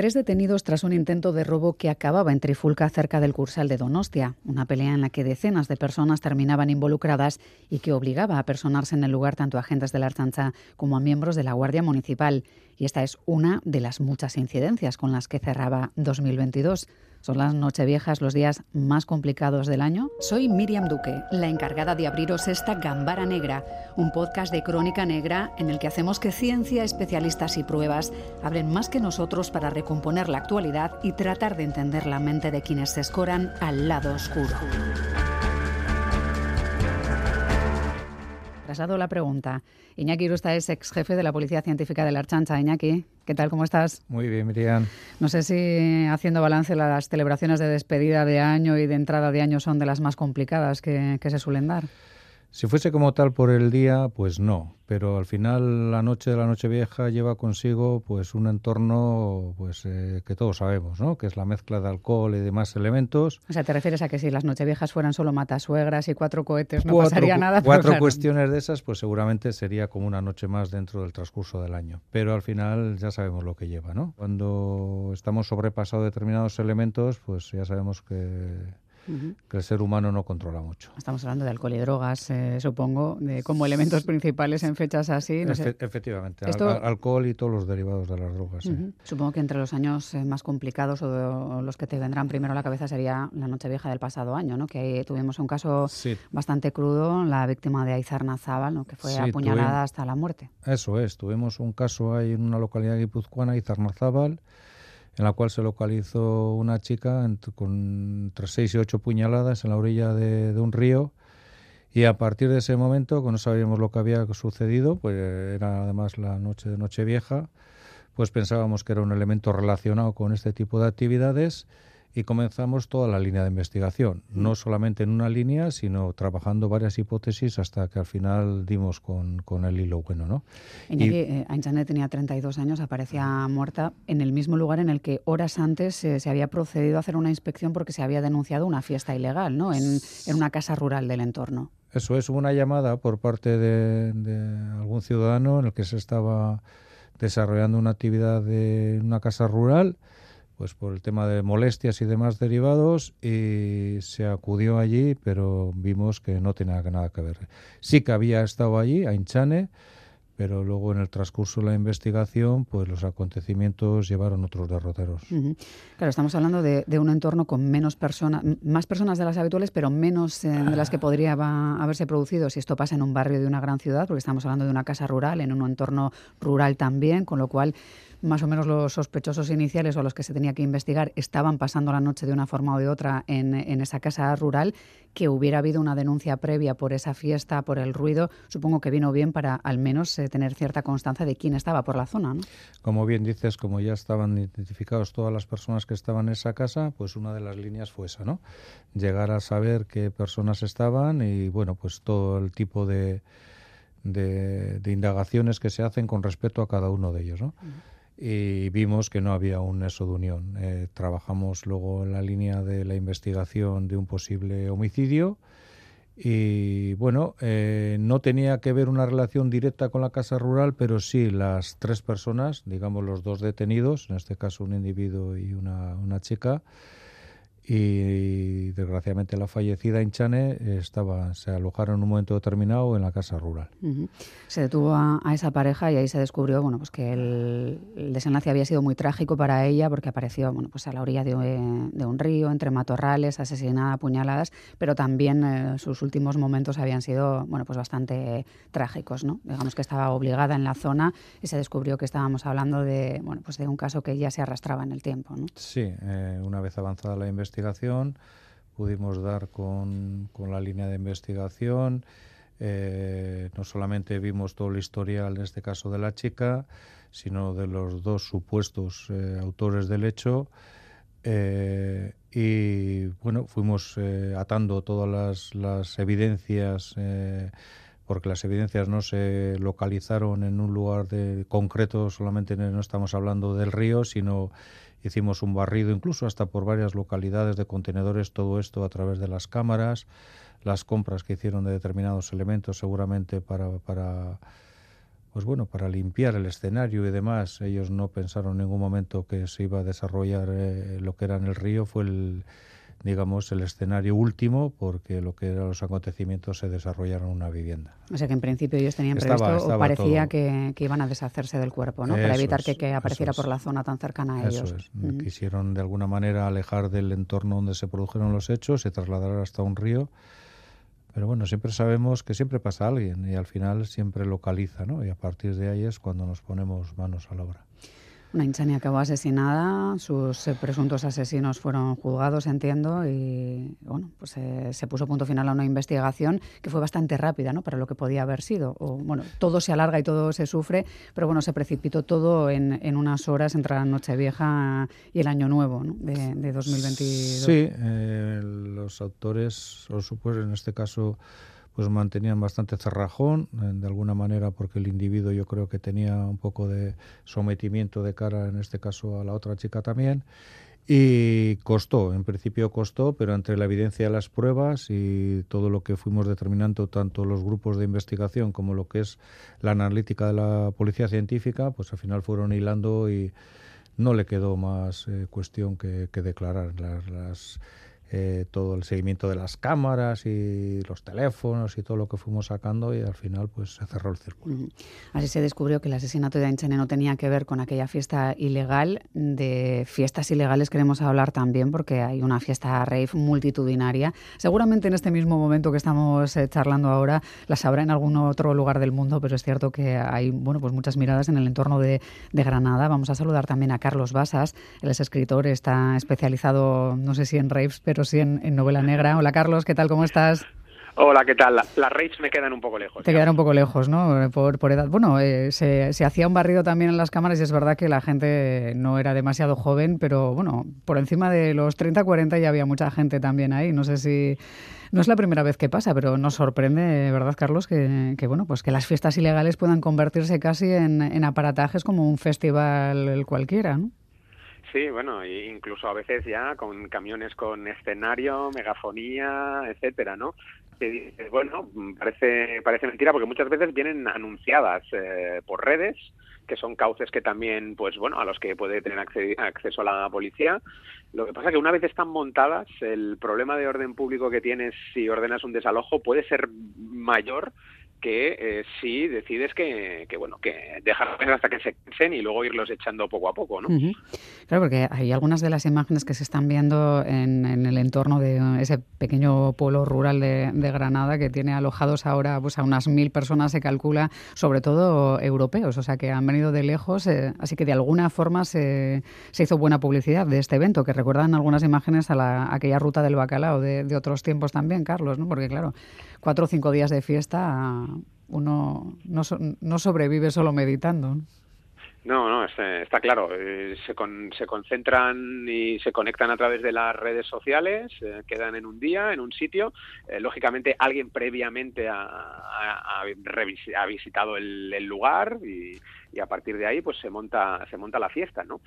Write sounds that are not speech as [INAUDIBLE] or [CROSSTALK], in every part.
Tres detenidos tras un intento de robo que acababa en Trifulca cerca del Cursal de Donostia, una pelea en la que decenas de personas terminaban involucradas y que obligaba a personarse en el lugar tanto a agentes de la Archancha como a miembros de la Guardia Municipal. Y esta es una de las muchas incidencias con las que cerraba 2022. Son las Nocheviejas los días más complicados del año. Soy Miriam Duque, la encargada de abriros esta Gambara Negra, un podcast de crónica negra en el que hacemos que ciencia, especialistas y pruebas hablen más que nosotros para recomponer la actualidad y tratar de entender la mente de quienes se escoran al lado oscuro. Trasado la pregunta. Iñaki Irusta es ex jefe de la Policía Científica de la Archancha. Iñaki, ¿qué tal? ¿Cómo estás? Muy bien, Miriam. No sé si haciendo balance las celebraciones de despedida de año y de entrada de año son de las más complicadas que, que se suelen dar. Si fuese como tal por el día, pues no, pero al final la noche de la noche vieja lleva consigo pues un entorno pues eh, que todos sabemos, ¿no? Que es la mezcla de alcohol y demás elementos. O sea, te refieres a que si las nocheviejas fueran solo matasuegras y cuatro cohetes no pasaría nada. [LAUGHS] Cuatro cuestiones de esas, pues seguramente sería como una noche más dentro del transcurso del año. Pero al final ya sabemos lo que lleva, ¿no? Cuando estamos sobrepasado determinados elementos, pues ya sabemos que que el ser humano no controla mucho. Estamos hablando de alcohol y drogas, eh, supongo, de como elementos principales en fechas así. Efectivamente, alcohol y todos los derivados de las drogas. Supongo que entre los años eh, más complicados o, los que te vendrán primero a la cabeza sería la Nochevieja del pasado año, ¿no? que ahí tuvimos un caso bastante crudo, la víctima de Aizar Nazábal, ¿no? que fue apuñalada hasta la muerte. Eso es, tuvimos un caso ahí en una localidad guipuzcoana, Aizar Nazábal, en la cual se localizó una chica con entre seis y ocho puñaladas en la orilla de, un río. Y a partir de ese momento, cuando no sabíamos lo que había sucedido, pues era además la noche de Nochevieja, pues pensábamos que era un elemento relacionado con este tipo de actividades y comenzamos toda la línea de investigación, no solamente en una línea, sino trabajando varias hipótesis hasta que al final dimos con, con el hilo bueno. ¿no? y, eh, tenía 32 años, aparecía muerta en el mismo lugar en el que horas antes eh, se había procedido a hacer una inspección porque se había denunciado una fiesta ilegal ¿no? en, en una casa rural del entorno. Eso es, una llamada por parte de, de algún ciudadano en el que se estaba desarrollando una actividad de una casa rural pues por el tema de molestias y demás derivados y se acudió allí, pero vimos que no tenía nada que ver. Sí que había estado allí, a Inchane, pero luego en el transcurso de la investigación, pues los acontecimientos llevaron otros derroteros. Claro, estamos hablando de, un entorno con menos personas, más personas de las habituales, pero menos eh, de las que podría haberse producido si esto pasa en un barrio de una gran ciudad, porque estamos hablando de una casa rural, en un entorno rural también, con lo cual más o menos los sospechosos iniciales o los que se tenía que investigar estaban pasando la noche de una forma o de otra en, esa casa rural, que hubiera habido una denuncia previa por esa fiesta, por el ruido, supongo que vino bien para al menos eh, tener cierta constancia de quién estaba por la zona. ¿no? Como bien dices, como ya estaban identificados todas las personas que estaban en esa casa, pues una de las líneas fue esa, ¿no? Llegar a saber qué personas estaban y, bueno, pues todo el tipo de, de, indagaciones que se hacen con respecto a cada uno de ellos, ¿no? Y vimos que no había un nexo de unión. Eh, trabajamos luego en la línea de la investigación de un posible homicidio y bueno, eh, no tenía que ver una relación directa con la casa rural, pero sí las tres personas, digamos los dos detenidos, en este caso un individuo y una, una chica, y desgraciadamente la fallecida Inchane estaba, se alojaron en un momento determinado en la casa rural. Se detuvo a, esa pareja y ahí se descubrió bueno, pues que el, desenlace había sido muy trágico para ella porque apareció bueno, pues a la orilla de, un río, entre matorrales, asesinada a puñaladas, pero también eh, sus últimos momentos habían sido bueno, pues bastante trágicos. ¿no? Digamos que estaba obligada en la zona y se descubrió que estábamos hablando de, bueno, pues de un caso que ya se arrastraba en el tiempo. ¿no? Sí, eh, una vez avanzada la investigación, pudimos dar con, con la línea de investigación. Eh, no solamente vimos todo el historial, en este caso de la chica, sino de los dos supuestos eh, autores del hecho. Eh, y bueno, fuimos atando todas las, las evidencias, porque las evidencias no se localizaron en un lugar de concreto, solamente no estamos hablando del río, sino hicimos un barrido incluso hasta por varias localidades de contenedores, todo esto a través de las cámaras, las compras que hicieron de determinados elementos seguramente para, para, pues bueno, para limpiar el escenario y demás, ellos no pensaron en ningún momento que se iba a desarrollar eh, lo que era en el río, fue el, digamos, el escenario último, porque lo que eran los acontecimientos se desarrollaron en una vivienda. O sea que en principio ellos tenían previsto, o parecía que, iban a deshacerse del cuerpo, ¿no? Para evitar que, apareciera por la zona tan cercana a ellos. Quisieron de alguna manera alejar del entorno donde se produjeron los hechos, se trasladaron hasta un río. Pero bueno, siempre sabemos que siempre pasa alguien y al final siempre localiza, ¿no? Y a partir de ahí es cuando nos ponemos manos a la obra. Una Inchani acabó asesinada, sus eh, presuntos asesinos fueron juzgados, entiendo, y bueno, pues eh, se puso punto final a una investigación que fue bastante rápida, ¿no? Para lo que podía haber sido. O, bueno, todo se alarga y todo se sufre, pero bueno, se precipitó todo en, en unas horas entre la Nochevieja y el Año Nuevo ¿no? de, de 2022. Sí, eh, los autores, o supuesto en este caso pues mantenían bastante cerrajón, eh, de alguna manera porque el individuo yo creo que tenía un poco de sometimiento de cara, en este caso a la otra chica también, y costó, en principio costó, pero entre la evidencia de las pruebas y todo lo que fuimos determinando, tanto los grupos de investigación como lo que es la analítica de la policía científica, pues al final fueron hilando y no le quedó más eh, cuestión que, declarar. Las eh, todo el seguimiento de las cámaras y los teléfonos y todo lo que fuimos sacando y al final pues se cerró el círculo. Así se descubrió que el asesinato de Ainchene no tenía que ver con aquella fiesta ilegal. De fiestas ilegales queremos hablar también porque hay una fiesta rave multitudinaria. Seguramente en este mismo momento que estamos eh, charlando ahora las habrá en algún otro lugar del mundo, pero es cierto que hay bueno pues muchas miradas en el entorno de, de Granada. Vamos a saludar también a Carlos Basas. Él es escritor, está especializado no sé si en raves, pero sí en, novela negra. Hola Carlos, ¿qué tal? ¿Cómo estás? Hola, ¿qué tal? Las raves me quedan un poco lejos. Te quedan un poco lejos, ¿no? Por, por edad. Bueno, eh, se, se, hacía un barrido también en las cámaras y es verdad que la gente no era demasiado joven, pero bueno, por encima de los 30, 40 ya había mucha gente también ahí. No sé si... No es la primera vez que pasa, pero nos sorprende, ¿verdad, Carlos? Que, que bueno, pues que las fiestas ilegales puedan convertirse casi en, en aparatajes como un festival cualquiera, ¿no? Sí, bueno, incluso a veces ya con camiones con escenario, megafonía, etcétera, ¿no? Que bueno, parece, parece mentira porque muchas veces vienen anunciadas eh, por redes, que son cauces que también, pues bueno, a los que puede tener acceso la policía. Lo que pasa es que una vez están montadas, el problema de orden público que tienes si ordenas un desalojo puede ser mayor que eh, si decides que, que, bueno que dejarlos hasta que se cansen y luego irlos echando poco a poco, ¿no? Claro, porque hay algunas de las imágenes que se están viendo en, el entorno de ese pequeño pueblo rural de, Granada que tiene alojados ahora pues a unas mil personas se calcula, sobre todo europeos, o sea que han venido de lejos, eh, así que de alguna forma se, se, hizo buena publicidad de este evento, que recuerdan algunas imágenes a, la, aquella ruta del bacalao de, de otros tiempos también, Carlos, ¿no? Porque claro, cuatro o cinco días de fiesta uno no, no sobrevive solo meditando. No, está claro. Eh, se, se concentran y se conectan a través de las redes sociales, eh, quedan en un día, en un sitio. Eh, lógicamente, alguien previamente ha, ha, visitado el, lugar y, a partir de ahí, pues se monta, se monta la fiesta, ¿no?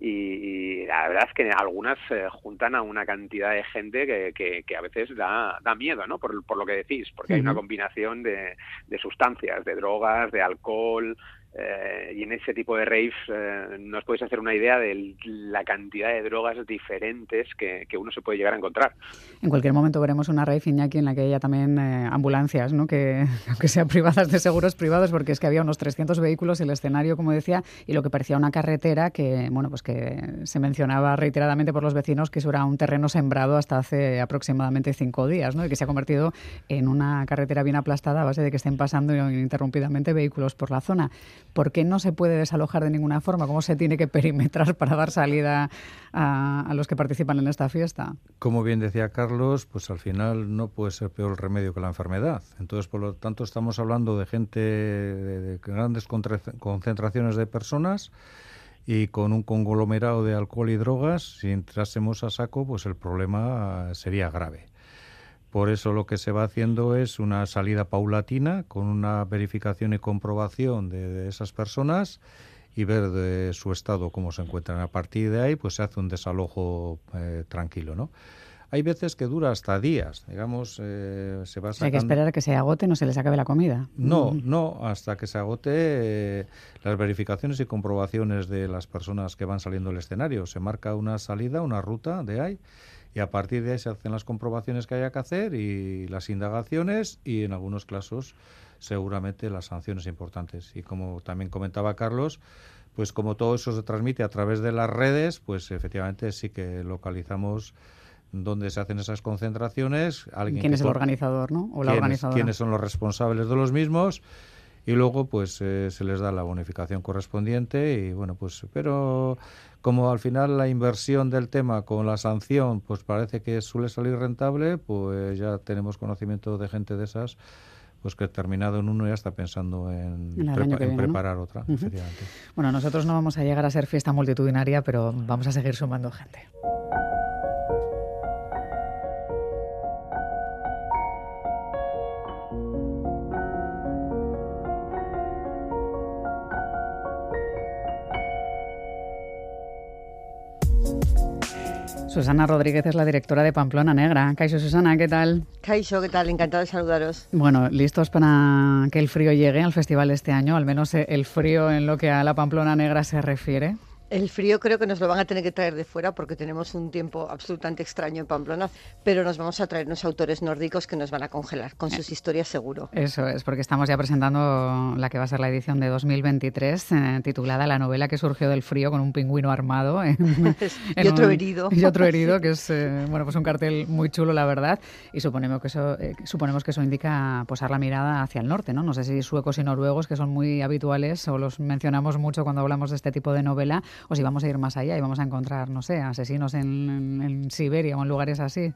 Y, la verdad es que algunas juntan a una cantidad de gente que, que, a veces da, da miedo, ¿no? Por, por, lo que decís, porque hay una combinación de, de sustancias, de drogas, de alcohol, eh, y en ese tipo de raves eh, nos podéis hacer una idea de la cantidad de drogas diferentes que, uno se puede llegar a encontrar. En cualquier momento veremos una rave, Iñaki, en la que haya también eh, ambulancias, ¿no? que [LAUGHS] aunque sean privadas de seguros privados, porque es que había unos 300 vehículos, el escenario, como decía, y lo que parecía una carretera que, bueno, pues que se mencionaba reiteradamente por los vecinos que eso era un terreno sembrado hasta hace aproximadamente cinco días, ¿no? y que se ha convertido en una carretera bien aplastada a base de que estén pasando ininterrumpidamente vehículos por la zona. ¿Por qué no se puede desalojar de ninguna forma? ¿Cómo se tiene que perimetrar para dar salida a, los que participan en esta fiesta? Como bien decía Carlos, pues al final no puede ser peor el remedio que la enfermedad. Entonces, por lo tanto, estamos hablando de gente, de, grandes concentraciones de personas y con un conglomerado de alcohol y drogas, si entrásemos a saco, pues el problema sería grave. Por eso lo que se va haciendo es una salida paulatina con una verificación y comprobación de, esas personas y ver de su estado cómo se encuentran. A partir de ahí, pues se hace un desalojo eh, tranquilo, ¿no? hay veces que dura hasta días, digamos, eh, se va Hay que esperar a que se agote, no se les acabe la comida. No, no, hasta que se agote eh, las verificaciones y comprobaciones de las personas que van saliendo del escenario. Se marca una salida, una ruta de ahí y a partir de ahí se hacen las comprobaciones que haya que hacer y las indagaciones y en algunos casos seguramente las sanciones importantes. Y como también comentaba Carlos, pues como todo eso se transmite a través de las redes, pues efectivamente sí que localizamos dónde se hacen esas concentraciones, alguien quién es el organizador, ¿no? O la organizadora. quiénes son los responsables de los mismos y luego pues eh, se les da la bonificación correspondiente y bueno pues pero como al final la inversión del tema con la sanción pues parece que suele salir rentable pues ya tenemos conocimiento de gente de esas pues que terminado en uno ya está pensando en, preparar otra, efectivamente. Bueno, nosotros no vamos a llegar a ser fiesta multitudinaria, pero vamos a seguir sumando gente. Susana Rodríguez es la directora de Pamplona Negra. Caixo Susana, ¿qué tal? Caixo, ¿qué tal? Encantada de saludaros. Bueno, listos para que el frío llegue al festival este año, al menos el frío en lo que a la Pamplona Negra se refiere. El frío creo que nos lo van a tener que traer de fuera porque tenemos un tiempo absolutamente extraño en Pamplona, pero nos vamos a traer unos autores nórdicos que nos van a congelar con sus eh, historias seguro. Eso es, porque estamos ya presentando la que va a ser la edición de 2023, eh, titulada La novela que surgió del frío con un pingüino armado. [LAUGHS] y otro herido. Y otro herido, [LAUGHS] que es eh, bueno pues un cartel muy chulo, la verdad, y suponemos que eso, suponemos que eso indica posar la mirada hacia el norte, ¿no? No sé si suecos y noruegos, que son muy habituales o los mencionamos mucho cuando hablamos de este tipo de novela, o si vamos a ir más allá y vamos a encontrar, no sé, asesinos en, Siberia o en lugares así.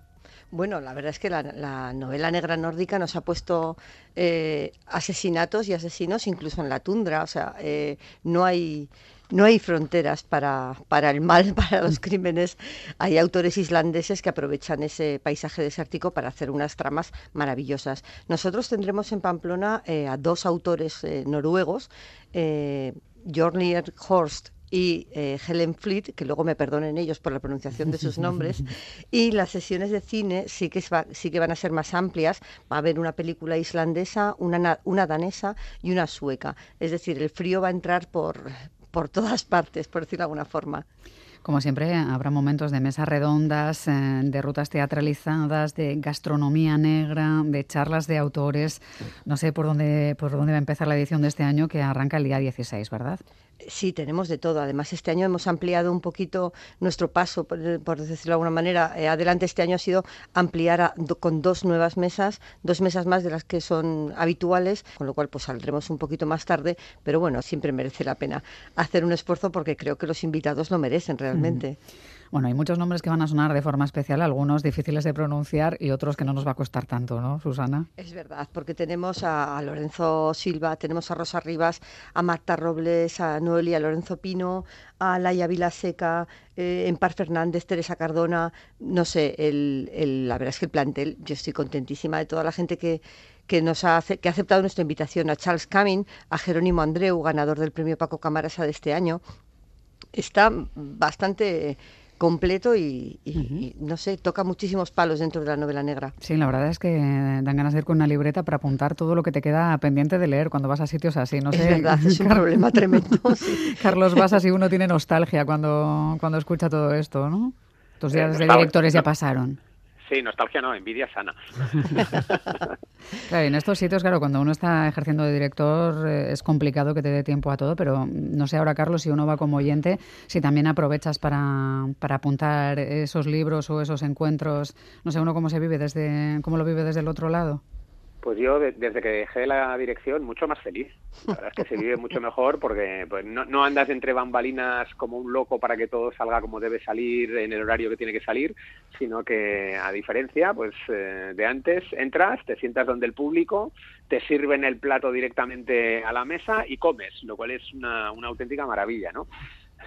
Bueno, la verdad es que la, novela negra nórdica nos ha puesto eh, asesinatos y asesinos incluso en la tundra. O sea, eh, no hay no hay fronteras para, para, el mal, [LAUGHS] para los crímenes. Hay autores islandeses que aprovechan ese paisaje desértico para hacer unas tramas maravillosas. Nosotros tendremos en Pamplona eh, a dos autores noruegos, eh, Horst y eh, Helen Fleet, que luego me perdonen ellos por la pronunciación de sus [LAUGHS] nombres, y las sesiones de cine sí que, sí que van a ser más amplias. Va a haber una película islandesa, una, una danesa y una sueca. Es decir, el frío va a entrar por, por todas partes, por decirlo de alguna forma. Como siempre, habrá momentos de mesas redondas, eh, de rutas teatralizadas, de gastronomía negra, de charlas de autores. No sé por dónde, por dónde va a empezar la edición de este año, que arranca el día 16, ¿verdad? Sí, tenemos de todo. Además, este año hemos ampliado un poquito nuestro paso, por, decirlo de alguna manera. Eh, adelante este año ha sido ampliar con dos nuevas mesas, dos mesas más de las que son habituales, con lo cual pues saldremos un poquito más tarde, pero bueno, siempre merece la pena hacer un esfuerzo porque creo que los invitados lo merecen realmente. Bueno, hay muchos nombres que van a sonar de forma especial, algunos difíciles de pronunciar y otros que no nos va a costar tanto, ¿no, Susana? Es verdad, porque tenemos a Lorenzo Silva, tenemos a Rosa Rivas, a Marta Robles, a Noelia Lorenzo Pino, a Laia Vilaseca, eh, Empar Fernández, Teresa Cardona, no sé, el, la verdad es que el plantel, yo estoy contentísima de toda la gente que, que nos ha, que ha aceptado nuestra invitación, a Charles Camin, a Jerónimo Andreu, ganador del premio Paco Camarasa de este año. Está bastante completo y, no sé, toca muchísimos palos dentro de la novela negra. Sí, la verdad es que dan ganas de ir con una libreta para apuntar todo lo que te queda pendiente de leer cuando vas a sitios así. No es verdad, es un [LAUGHS] problema tremendo. [LAUGHS] Carlos vas así uno tiene nostalgia cuando, cuando escucha todo esto, ¿no? Tus días de directores ya pasaron. Sí, nostalgia no, envidia sana. [LAUGHS] claro, en estos sitios, claro, cuando uno está ejerciendo de director eh, es complicado que te dé tiempo a todo, pero no sé ahora, Carlos, si uno va como oyente, si también aprovechas para, para apuntar esos libros o esos encuentros, no sé, uno cómo se vive desde, cómo lo vive desde el otro lado. Pues yo, desde que dejé la dirección, mucho más feliz. La verdad es que se vive mucho mejor porque pues, no, no, andas entre bambalinas como un loco para que todo salga como debe salir en el horario que tiene que salir, sino que, a diferencia pues eh, de antes, entras, te sientas donde el público, te sirven el plato directamente a la mesa y comes, lo cual es una, una auténtica maravilla, ¿no?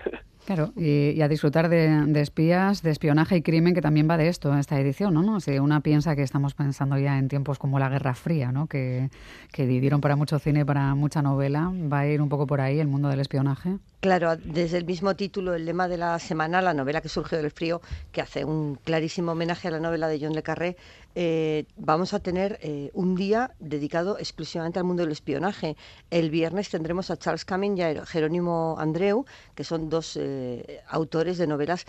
[LAUGHS] Claro, y, a disfrutar de, espías, de espionaje y crimen, que también va de esto, esta edición, ¿no? Si una piensa que estamos pensando ya en tiempos como la Guerra Fría, ¿no? Que, que dieron para mucho cine, para mucha novela, ¿va a ir un poco por ahí el mundo del espionaje? Claro, desde el mismo título, el lema de la semana, la novela que surgió del frío, que hace un clarísimo homenaje a la novela de John Le Carré, eh, vamos a tener eh, un día dedicado exclusivamente al mundo del espionaje. El viernes tendremos a Charles Cumming y a Jerónimo Andreu, que son dos eh, autores de novelas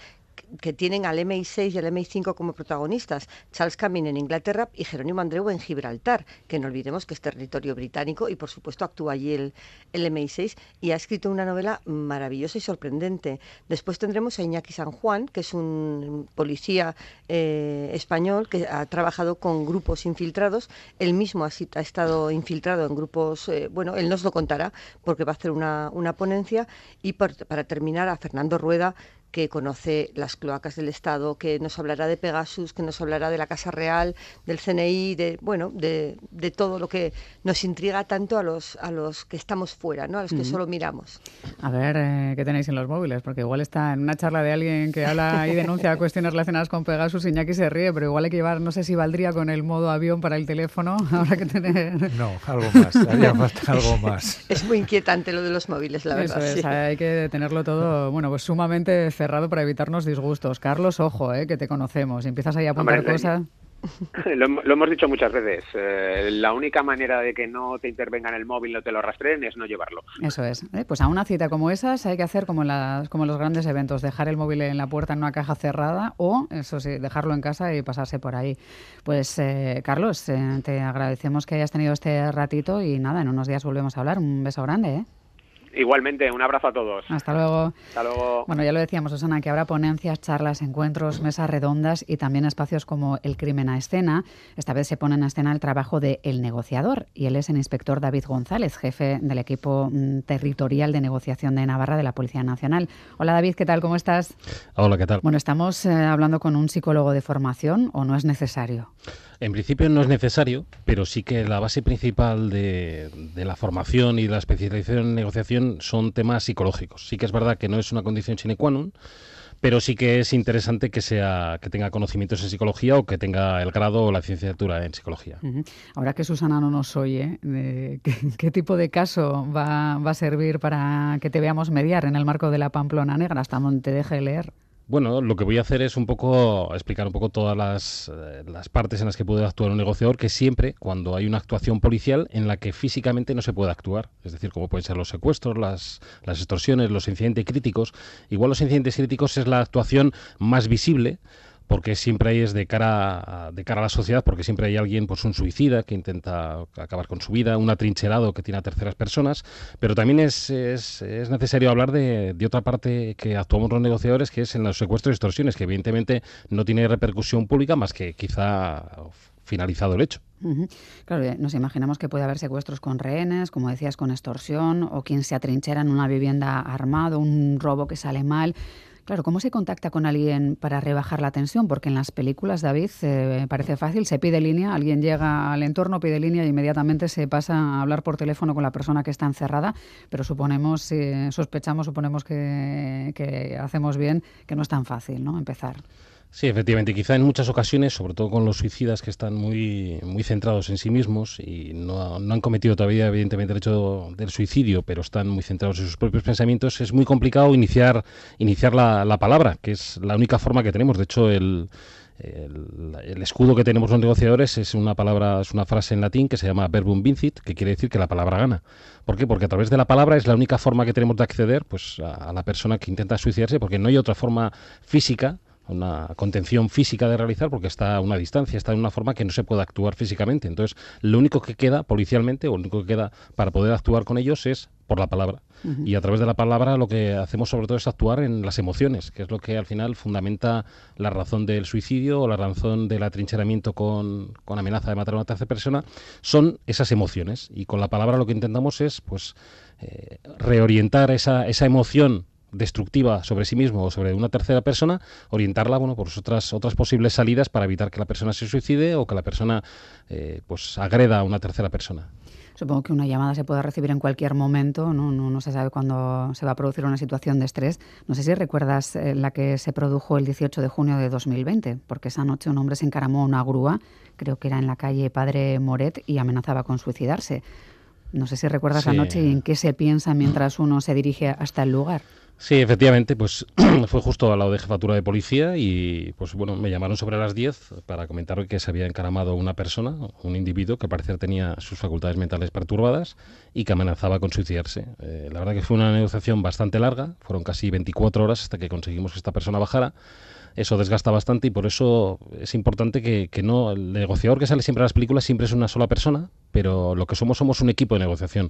que tienen al MI6 y al MI5 como protagonistas, Charles Cumming en Inglaterra y Jerónimo Andreu en Gibraltar, que no olvidemos que es territorio británico y por supuesto actúa allí el, el MI6 y ha escrito una novela maravillosa y sorprendente. Después tendremos a Iñaki San Juan, que es un policía eh, español que ha trabajado con grupos infiltrados. Él mismo ha, ha estado infiltrado en grupos, eh, bueno, él nos lo contará porque va a hacer una, una ponencia. Y para terminar, a Fernando Rueda, que conoce las cloacas del Estado, que nos hablará de Pegasus, que nos hablará de la Casa Real, del CNI, de bueno, de, de todo lo que nos intriga tanto a los a los que estamos fuera, ¿no? A los que solo miramos. A ver, eh, ¿qué tenéis en los móviles? Porque igual está en una charla de alguien que habla y denuncia [LAUGHS] cuestiones relacionadas con Pegasus y Iñaki se ríe, pero igual hay que llevar, no sé si valdría con el modo avión para el teléfono, [LAUGHS] habrá que tener... No, algo más, haría [LAUGHS] falta algo más. Es muy inquietante lo de los móviles, la verdad. Es, hay que tenerlo todo, bueno, pues sumamente cerrado para evitarnos disgustos. Carlos, ojo, eh, que te conocemos. Empiezas ahí a apuntar cosas. [LAUGHS] Lo, hemos dicho muchas veces. Eh, la única manera de que no te intervengan el móvil, no te lo rastreen, es no llevarlo. Eso es. ¿eh? Pues a una cita como esas hay que hacer como, las, como los grandes eventos, dejar el móvil en la puerta en una caja cerrada o, eso sí, dejarlo en casa y pasarse por ahí. Pues, eh, Carlos, te agradecemos que hayas tenido este ratito y nada, en unos días volvemos a hablar. Un beso grande. ¿eh? Igualmente, un abrazo a todos. Hasta luego. Hasta luego. Bueno, ya lo decíamos, Susana, que habrá ponencias, charlas, encuentros, mesas redondas y también espacios como el crimen a escena. Esta vez se pone en escena el trabajo de El Negociador y él es el inspector David González, jefe del equipo mm, territorial de negociación de Navarra de la Policía Nacional. Hola David, ¿qué tal? ¿Cómo estás? Hola, ¿qué tal? Bueno, estamos eh, hablando con un psicólogo de formación o no es necesario. En principio no es necesario, pero sí que la base principal de, la formación y de la especialización en negociación son temas psicológicos. Sí que es verdad que no es una condición sine qua non, pero sí que es interesante que sea que tenga conocimientos en psicología o que tenga el grado o la licenciatura en psicología. Ahora que Susana no nos oye, [LAUGHS] ¿qué, tipo de caso va, a servir para que te veamos mediar en el marco de la Pamplona Negra? Hasta te deje leer. Bueno, lo que voy a hacer es un poco explicar un poco todas las, eh, las, partes en las que puede actuar un negociador, que siempre cuando hay una actuación policial en la que físicamente no se puede actuar, es decir, como pueden ser los secuestros, las, las extorsiones, los incidentes críticos, igual los incidentes críticos es la actuación más visible, porque siempre hay es de cara a, de cara a la sociedad, porque siempre hay alguien, pues un suicida que intenta acabar con su vida, un atrincherado que tiene a terceras personas, pero también es, es, es necesario hablar de, de, otra parte que actuamos los negociadores, que es en los secuestros y extorsiones, que evidentemente no tiene repercusión pública más que quizá finalizado el hecho. Claro, eh, nos imaginamos que puede haber secuestros con rehenes, como decías, con extorsión, o quien se atrinchera en una vivienda armado, un robo que sale mal. Claro, ¿cómo se contacta con alguien para rebajar la tensión? Porque en las películas, David, eh, parece fácil, se pide línea, alguien llega al entorno, pide línea y inmediatamente se pasa a hablar por teléfono con la persona que está encerrada, pero suponemos, eh, sospechamos, suponemos que, que hacemos bien, que no es tan fácil, ¿no? Empezar. Sí, efectivamente. Quizá en muchas ocasiones, sobre todo con los suicidas que están muy, muy centrados en sí mismos y no, no, han cometido todavía, evidentemente, el hecho del suicidio, pero están muy centrados en sus propios pensamientos, es muy complicado iniciar, iniciar la, la palabra, que es la única forma que tenemos. De hecho, el, el, escudo que tenemos los negociadores es una palabra, es una frase en latín que se llama verbum vincit, que quiere decir que la palabra gana. ¿Por qué? Porque a través de la palabra es la única forma que tenemos de acceder pues, a la persona que intenta suicidarse, porque no hay otra forma física una contención física de realizar porque está a una distancia, está en una forma que no se puede actuar físicamente. Entonces, lo único que queda policialmente o lo único que queda para poder actuar con ellos es por la palabra. Y a través de la palabra lo que hacemos sobre todo es actuar en las emociones, que es lo que al final fundamenta la razón del suicidio o la razón del atrincheramiento con, con amenaza de matar a una tercera persona, son esas emociones. Y con la palabra lo que intentamos es pues eh, reorientar esa, esa emoción destructiva sobre sí mismo o sobre una tercera persona, orientarla bueno, por otras, otras posibles salidas para evitar que la persona se suicide o que la persona eh, pues agreda a una tercera persona. Supongo que una llamada se puede recibir en cualquier momento, ¿no? No, no se sabe cuándo se va a producir una situación de estrés. No sé si recuerdas eh, la que se produjo el 18 de junio de 2020, porque esa noche un hombre se encaramó a una grúa, creo que era en la calle Padre Moret, y amenazaba con suicidarse. No sé si recuerdas la noche y en qué se piensa mientras uno se dirige hasta el lugar. Sí, efectivamente, pues [CLEARS THROAT] fue justo al lado de jefatura de policía y pues bueno, me llamaron sobre las 10 para comentar que se había encaramado una persona, un individuo que parecía tenía sus facultades mentales perturbadas y que amenazaba con suicidarse. Eh, la verdad que fue una negociación bastante larga, fueron casi 24 horas hasta que conseguimos que esta persona bajara eso desgasta bastante y por eso es importante que, que, no el negociador que sale siempre a las películas siempre es una sola persona pero lo que somos somos un equipo de negociación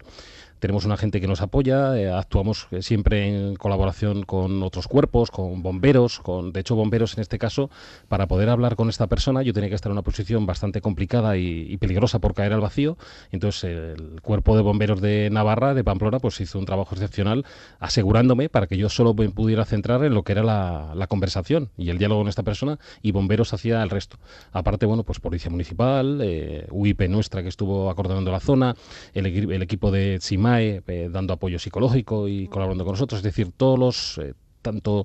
tenemos una gente que nos apoya, eh, actuamos eh, siempre en colaboración con otros cuerpos, con bomberos, con de hecho bomberos en este caso, para poder hablar con esta persona yo tenía que estar en una posición bastante complicada y, peligrosa por caer al vacío, entonces el cuerpo de bomberos de Navarra, de Pamplona, pues hizo un trabajo excepcional asegurándome para que yo solo me pudiera centrar en lo que era la, conversación y el diálogo con esta persona y bomberos hacía el resto. Aparte, bueno, pues policía municipal, eh, UIP nuestra que estuvo acordonando la zona, el, equipo de Eh, dando apoyo psicológico y colaborando con nosotros. Es decir, todos los, eh, tanto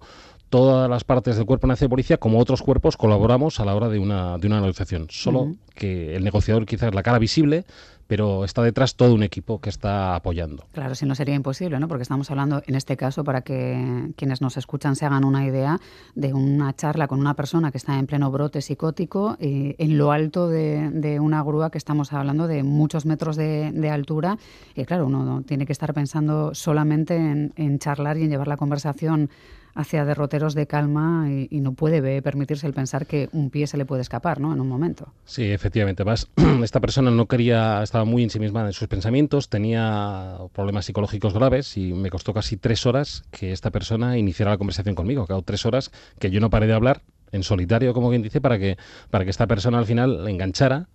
todas las partes del Cuerpo Nacional de Policía como otros cuerpos colaboramos a la hora de una, de una negociación. Solo que el negociador quizás es la cara visible, pero está detrás todo un equipo que está apoyando. Claro, si no sería imposible, ¿no? Porque estamos hablando, en este caso, para que quienes nos escuchan se hagan una idea de una charla con una persona que está en pleno brote psicótico eh, en lo alto de, una grúa que estamos hablando de muchos metros de, altura. Y claro, uno tiene que estar pensando solamente en charlar y en llevar la conversación hacia derroteros de calma y, no puede permitirse el pensar que un pie se le puede escapar, ¿no? En un momento. Sí, efectivamente. Más, [CLEARS THROAT] esta persona no quería, estaba muy ensimismada en sus pensamientos, tenía problemas psicológicos graves y me costó casi tres horas que esta persona iniciara la conversación conmigo. Claro, tres horas que yo no paré de hablar en solitario, como quien dice, para que, para que esta persona al final enganchara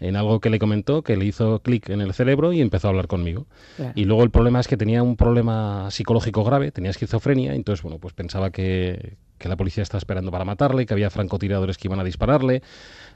en algo que le comentó, que le hizo clic en el cerebro y empezó a hablar conmigo. Y luego el problema es que tenía un problema psicológico grave, tenía esquizofrenia, entonces, bueno, pues pensaba que, que la policía estaba esperando para matarle, que había francotiradores que iban a dispararle,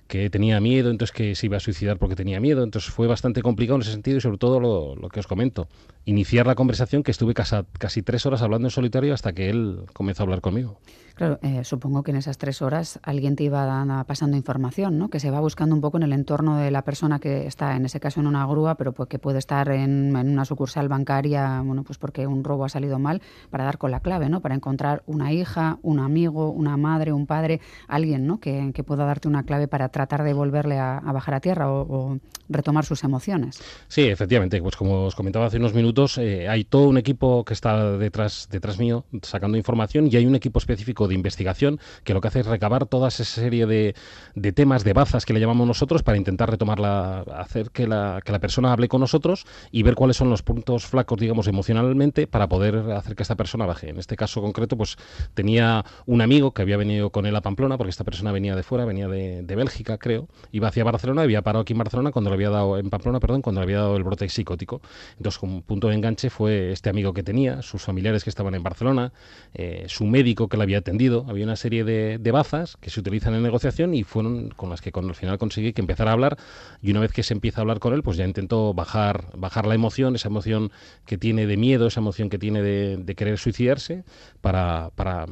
que tenía miedo, entonces que se iba a suicidar porque tenía miedo. Entonces fue bastante complicado en ese sentido y sobre todo lo, que os comento, iniciar la conversación que estuve casi tres horas hablando en solitario hasta que él comenzó a hablar conmigo. Claro, eh, supongo que en esas tres horas alguien te iba pasando información, ¿no? Que se va buscando un poco en el entorno de la persona que está, en ese caso en una grúa, pero pues que puede estar en, una sucursal bancaria, bueno, pues porque un robo ha salido mal, para dar con la clave, ¿no? Para encontrar una hija, un amigo, una madre, un padre, alguien, ¿no? Que, pueda darte una clave para tratar de volverle a, bajar a tierra o, retomar sus emociones. Sí, efectivamente, pues como os comentaba hace unos minutos, eh, hay todo un equipo que está detrás, detrás mío sacando información y hay un equipo específico de investigación que lo que hace es recabar toda esa serie de, de temas, de bazas que le llamamos nosotros para intentar retomarla, hacer que la, que la persona hable con nosotros y ver cuáles son los puntos flacos, digamos, emocionalmente para poder hacer que esta persona baje. En este caso concreto, pues tenía un amigo que había venido con él a Pamplona, porque esta persona venía de fuera, venía de, de Bélgica, creo, iba hacia Barcelona, había parado aquí en Barcelona cuando le había dado, en Pamplona, perdón, cuando le había dado el brote psicótico. Entonces, como punto de enganche fue este amigo que tenía, sus familiares que estaban en Barcelona, eh, su médico que le había atendido, había una serie de, bazas que se utilizan en negociación y fueron con las que al final conseguí que empezara a hablar y una vez que se empieza a hablar con él, pues ya intentó bajar, bajar la emoción, esa emoción que tiene de miedo, esa emoción que tiene de, querer suicidarse, para, para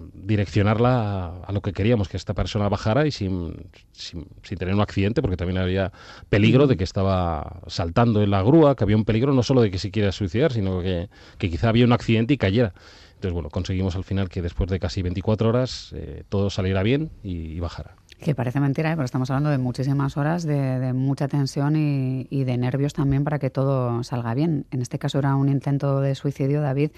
a, lo que queríamos, que esta persona bajara y sin, sin, tener un accidente, porque también había peligro de que estaba saltando en la grúa, que había un peligro no solo de que se quiera suicidar, sino que, que quizá había un accidente y cayera. Entonces, bueno, conseguimos al final que después de casi 24 horas eh, todo saliera bien y, bajara. Que parece mentira, ¿eh? pero estamos hablando de muchísimas horas, de, mucha tensión y, y, de nervios también para que todo salga bien. En este caso era un intento de suicidio, David.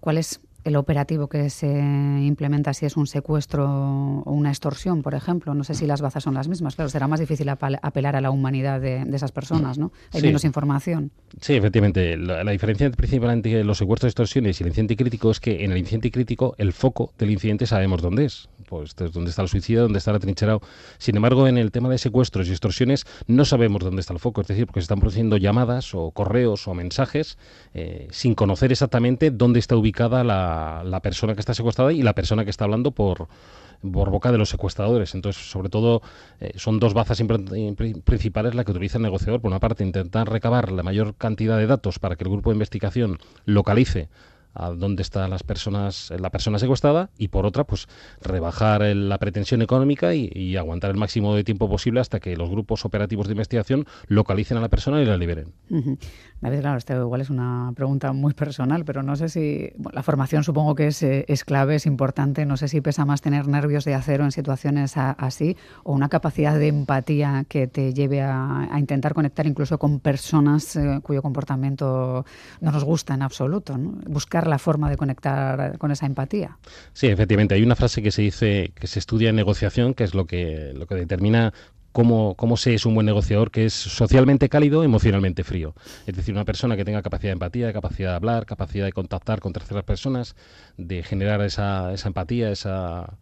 ¿Cuál es el operativo que se implementa si es un secuestro o una extorsión, por ejemplo. No sé si las bazas son las mismas. Claro, será más difícil apelar a la humanidad de, esas personas, ¿no? Hay menos información. Sí, efectivamente. La, diferencia principal entre los secuestros, extorsiones y el incidente crítico es que en el incidente crítico el foco del incidente sabemos dónde es. Pues dónde está el suicidio, dónde está el atrincherado. Sin embargo, en el tema de secuestros y extorsiones no sabemos dónde está el foco. Es decir, porque se están produciendo llamadas o correos o mensajes eh, sin conocer exactamente dónde está ubicada la la, persona que está secuestrada y la persona que está hablando por, por boca de los secuestradores. Entonces, sobre todo, eh, son dos bazas principales las que utiliza el negociador. Por una parte, intentar recabar la mayor cantidad de datos para que el grupo de investigación localice a dónde está las personas, la persona secuestrada y por otra, pues rebajar la pretensión económica y, aguantar el máximo de tiempo posible hasta que los grupos operativos de investigación localicen a la persona y la liberen. David, claro, igual es una pregunta muy personal, pero no sé si la formación supongo que es, eh, es, clave, es importante. No sé si pesa más tener nervios de acero en situaciones así o una capacidad de empatía que te lleve a, intentar conectar incluso con personas eh, cuyo comportamiento no nos gusta en absoluto. Buscar la forma de conectar con esa empatía. Sí, efectivamente. Hay una frase que se dice que se estudia en negociación, que es lo que, lo que determina cómo, cómo se es un buen negociador, que es socialmente cálido, emocionalmente frío. Es decir, una persona que tenga capacidad de empatía, capacidad de hablar, capacidad de contactar con terceras personas, de generar esa, esa empatía, esa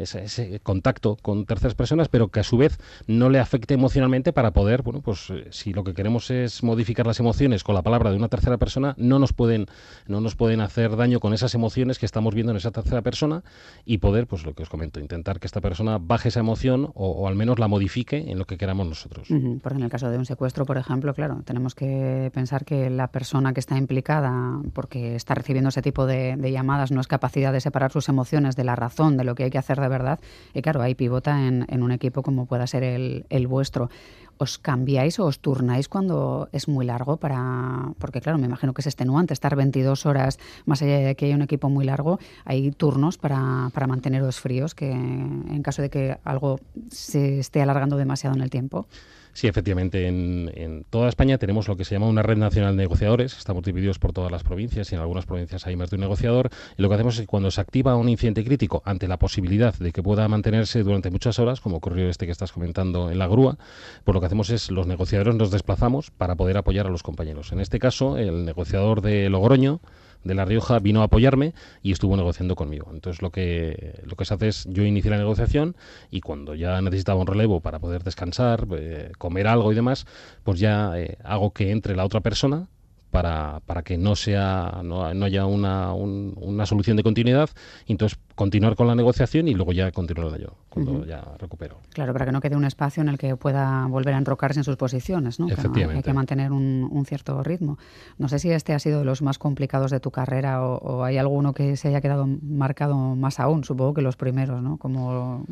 ese, contacto con terceras personas, pero que a su vez no le afecte emocionalmente para poder, bueno, pues eh, si lo que queremos es modificar las emociones con la palabra de una tercera persona, no nos pueden, no nos pueden hacer daño con esas emociones que estamos viendo en esa tercera persona y poder, pues lo que os comento, intentar que esta persona baje esa emoción o, al menos la modifique en lo que queramos nosotros. Porque en el caso de un secuestro, por ejemplo, claro, tenemos que pensar que la persona que está implicada, porque está recibiendo ese tipo de, de llamadas, no es capacidad de separar sus emociones de la razón, de lo que hay que hacer de verdad. Y claro, ahí pivota en, un equipo como pueda ser el, el vuestro. ¿Os cambiáis o os turnáis cuando es muy largo para...? Porque claro, me imagino que es extenuante estar 22 horas, más allá de que haya un equipo muy largo, hay turnos para, para manteneros fríos, que en caso de que algo se esté alargando demasiado en el tiempo. Sí, efectivamente. En, toda España tenemos lo que se llama una red nacional de negociadores. Estamos divididos por todas las provincias y en algunas provincias hay más de un negociador. Y lo que hacemos es cuando se activa un incidente crítico ante la posibilidad de que pueda mantenerse durante muchas horas, como ocurrió este que estás comentando en la grúa, pues lo que hacemos es los negociadores nos desplazamos para poder apoyar a los compañeros. En este caso, el negociador de Logroño de La Rioja vino a apoyarme y estuvo negociando conmigo. Entonces lo que, lo que se hace es yo inicié la negociación y cuando ya necesitaba un relevo para poder descansar, eh, comer algo y demás, pues ya eh, hago que entre la otra persona para, para que no sea no, no haya una, una solución de continuidad entonces continuar con la negociación y luego ya continuarla yo cuando ya recupero. Claro, para que no quede un espacio en el que pueda volver a enrocarse en sus posiciones, ¿no? Efectivamente. hay que mantener un, cierto ritmo. No sé si este ha sido de los más complicados de tu carrera o, hay alguno que se haya quedado marcado más aún, supongo que los primeros, ¿no? Como,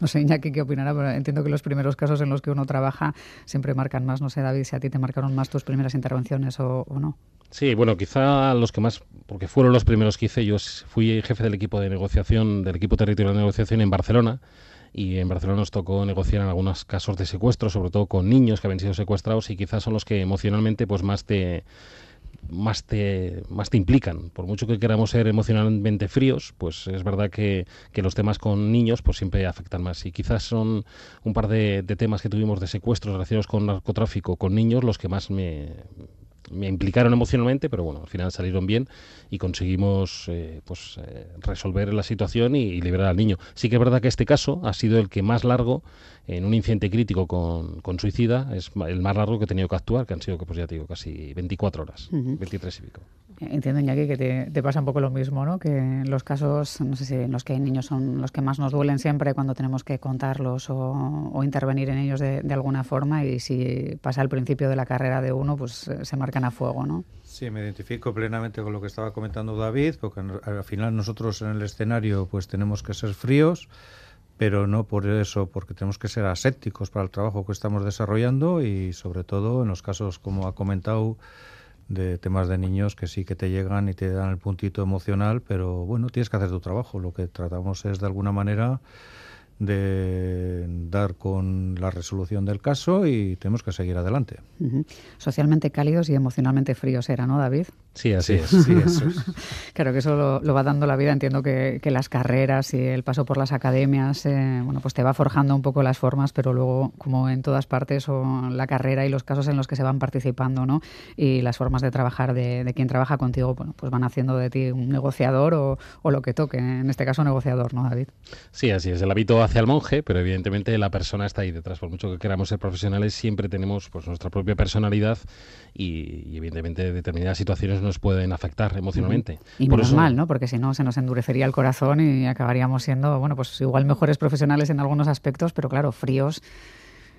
no sé, Iñaki, ¿qué opinará? Pero entiendo que los primeros casos en los que uno trabaja siempre marcan más. No sé, David, si a ti te marcaron más tus primeras intervenciones o, o no. Sí, bueno, quizá los que más, porque fueron los primeros que hice, yo fui jefe del equipo de negociación, del equipo territorial de negociación en Barcelona, y en Barcelona nos tocó negociar en algunos casos de secuestro, sobre todo con niños que habían sido secuestrados y quizás son los que emocionalmente pues más te más te más te implican. Por mucho que queramos ser emocionalmente fríos, pues es verdad que, que los temas con niños pues siempre afectan más. Y quizás son un par de, de temas que tuvimos de secuestros relacionados con narcotráfico con niños los que más me, me implicaron emocionalmente, pero bueno, al final salieron bien y conseguimos eh, pues eh, resolver la situación y, liberar al niño. Sí que es verdad que este caso ha sido el que más largo en un incidente crítico con, con suicida, es el más largo que he tenido que actuar, que han sido, pues ya te digo, casi 24 horas, 23 y pico. Entiendo, Iñaki, que te, pasa un poco lo mismo, ¿no? Que los casos, no sé si en los que hay niños son los que más nos duelen siempre cuando tenemos que contarlos o, intervenir en ellos de, alguna forma y si pasa al principio de la carrera de uno, pues eh, se marcan a fuego, ¿no? Sí, me identifico plenamente con lo que estaba comentando David, porque al final nosotros en el escenario pues tenemos que ser fríos, pero no por eso, porque tenemos que ser asépticos para el trabajo que estamos desarrollando y sobre todo en los casos, como ha comentado, de temas de niños que sí que te llegan y te dan el puntito emocional, pero bueno, tienes que hacer tu trabajo. Lo que tratamos es de alguna manera de dar con la resolución del caso y tenemos que seguir adelante. Socialmente cálidos y emocionalmente fríos era, ¿no, David? Sí, así es. Sí, eso [LAUGHS] claro que eso lo, va dando la vida. Entiendo que, las carreras y el paso por las academias, eh, bueno, pues te va forjando un poco las formas, pero luego, como en todas partes, o la carrera y los casos en los que se van participando, ¿no? Y las formas de trabajar de, quien trabaja contigo, bueno, pues van haciendo de ti un negociador o, o, lo que toque. En este caso, negociador, ¿no, David? Sí, así es. El hábito hacia el monje, pero evidentemente la persona está ahí detrás. Por mucho que queramos ser profesionales, siempre tenemos pues nuestra propia personalidad y, evidentemente determinadas situaciones nos pueden afectar emocionalmente. Y Por normal, ¿no? Porque si no se nos endurecería el corazón y acabaríamos siendo, bueno, pues igual mejores profesionales en algunos aspectos, pero claro, fríos.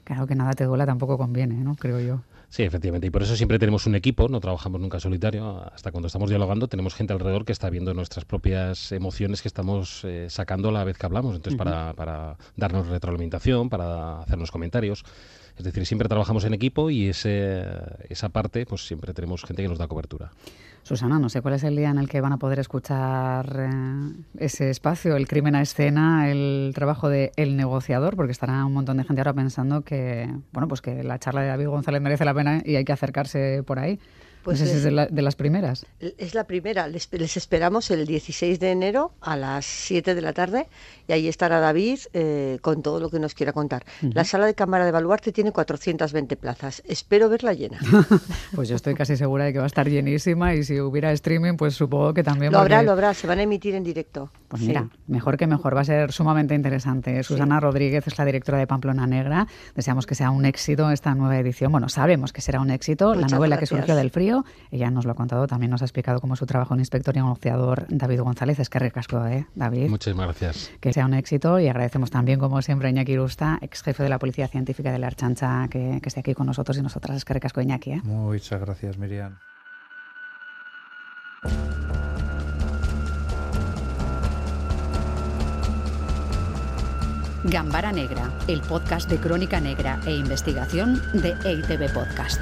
Claro que nada te duela tampoco conviene, ¿no? Creo yo. Sí, efectivamente. Y por eso siempre tenemos un equipo, no trabajamos nunca solitario. Hasta cuando estamos dialogando tenemos gente alrededor que está viendo nuestras propias emociones que estamos eh, sacando a la vez que hablamos. Entonces, para, para darnos retroalimentación, para hacernos comentarios. Es decir, siempre trabajamos en equipo y ese, esa parte, pues siempre tenemos gente que nos da cobertura. Susana, no sé cuál es el día en el que van a poder escuchar eh, ese espacio, el crimen a escena, el trabajo de El negociador, porque estará un montón de gente ahora pensando que, bueno, pues que la charla de David González merece la pena y hay que acercarse por ahí. Pues es de, las primeras. Es la primera. Les, esperamos el 16 de enero a las 7 de la tarde y ahí estará David eh, con todo lo que nos quiera contar. La sala de cámara de Baluarte tiene 420 plazas. Espero verla llena. [LAUGHS] pues yo estoy casi segura de que va a estar llenísima y si hubiera streaming, pues supongo que también. Lo habrá, lo habrá. Se van a emitir en directo. Pues mira, mejor que mejor. Va a ser sumamente interesante. Susana Rodríguez es la directora de Pamplona Negra. Deseamos que sea un éxito esta nueva edición. Bueno, sabemos que será un éxito. la novela que surgió del frío ella nos lo ha contado, también nos ha explicado cómo es su trabajo en inspector y negociador David González. Es que recasco, ¿eh, David? Muchas gracias. Que sea un éxito y agradecemos también, como siempre, a Iñaki Irusta, ex jefe de la Policía Científica de la Archancha, que, que esté aquí con nosotros y nosotras. Es que recasco, Iñaki. ¿eh? Muchas gracias, Miriam. Gambara Negra, el podcast de crónica negra e investigación de EITB Podcast.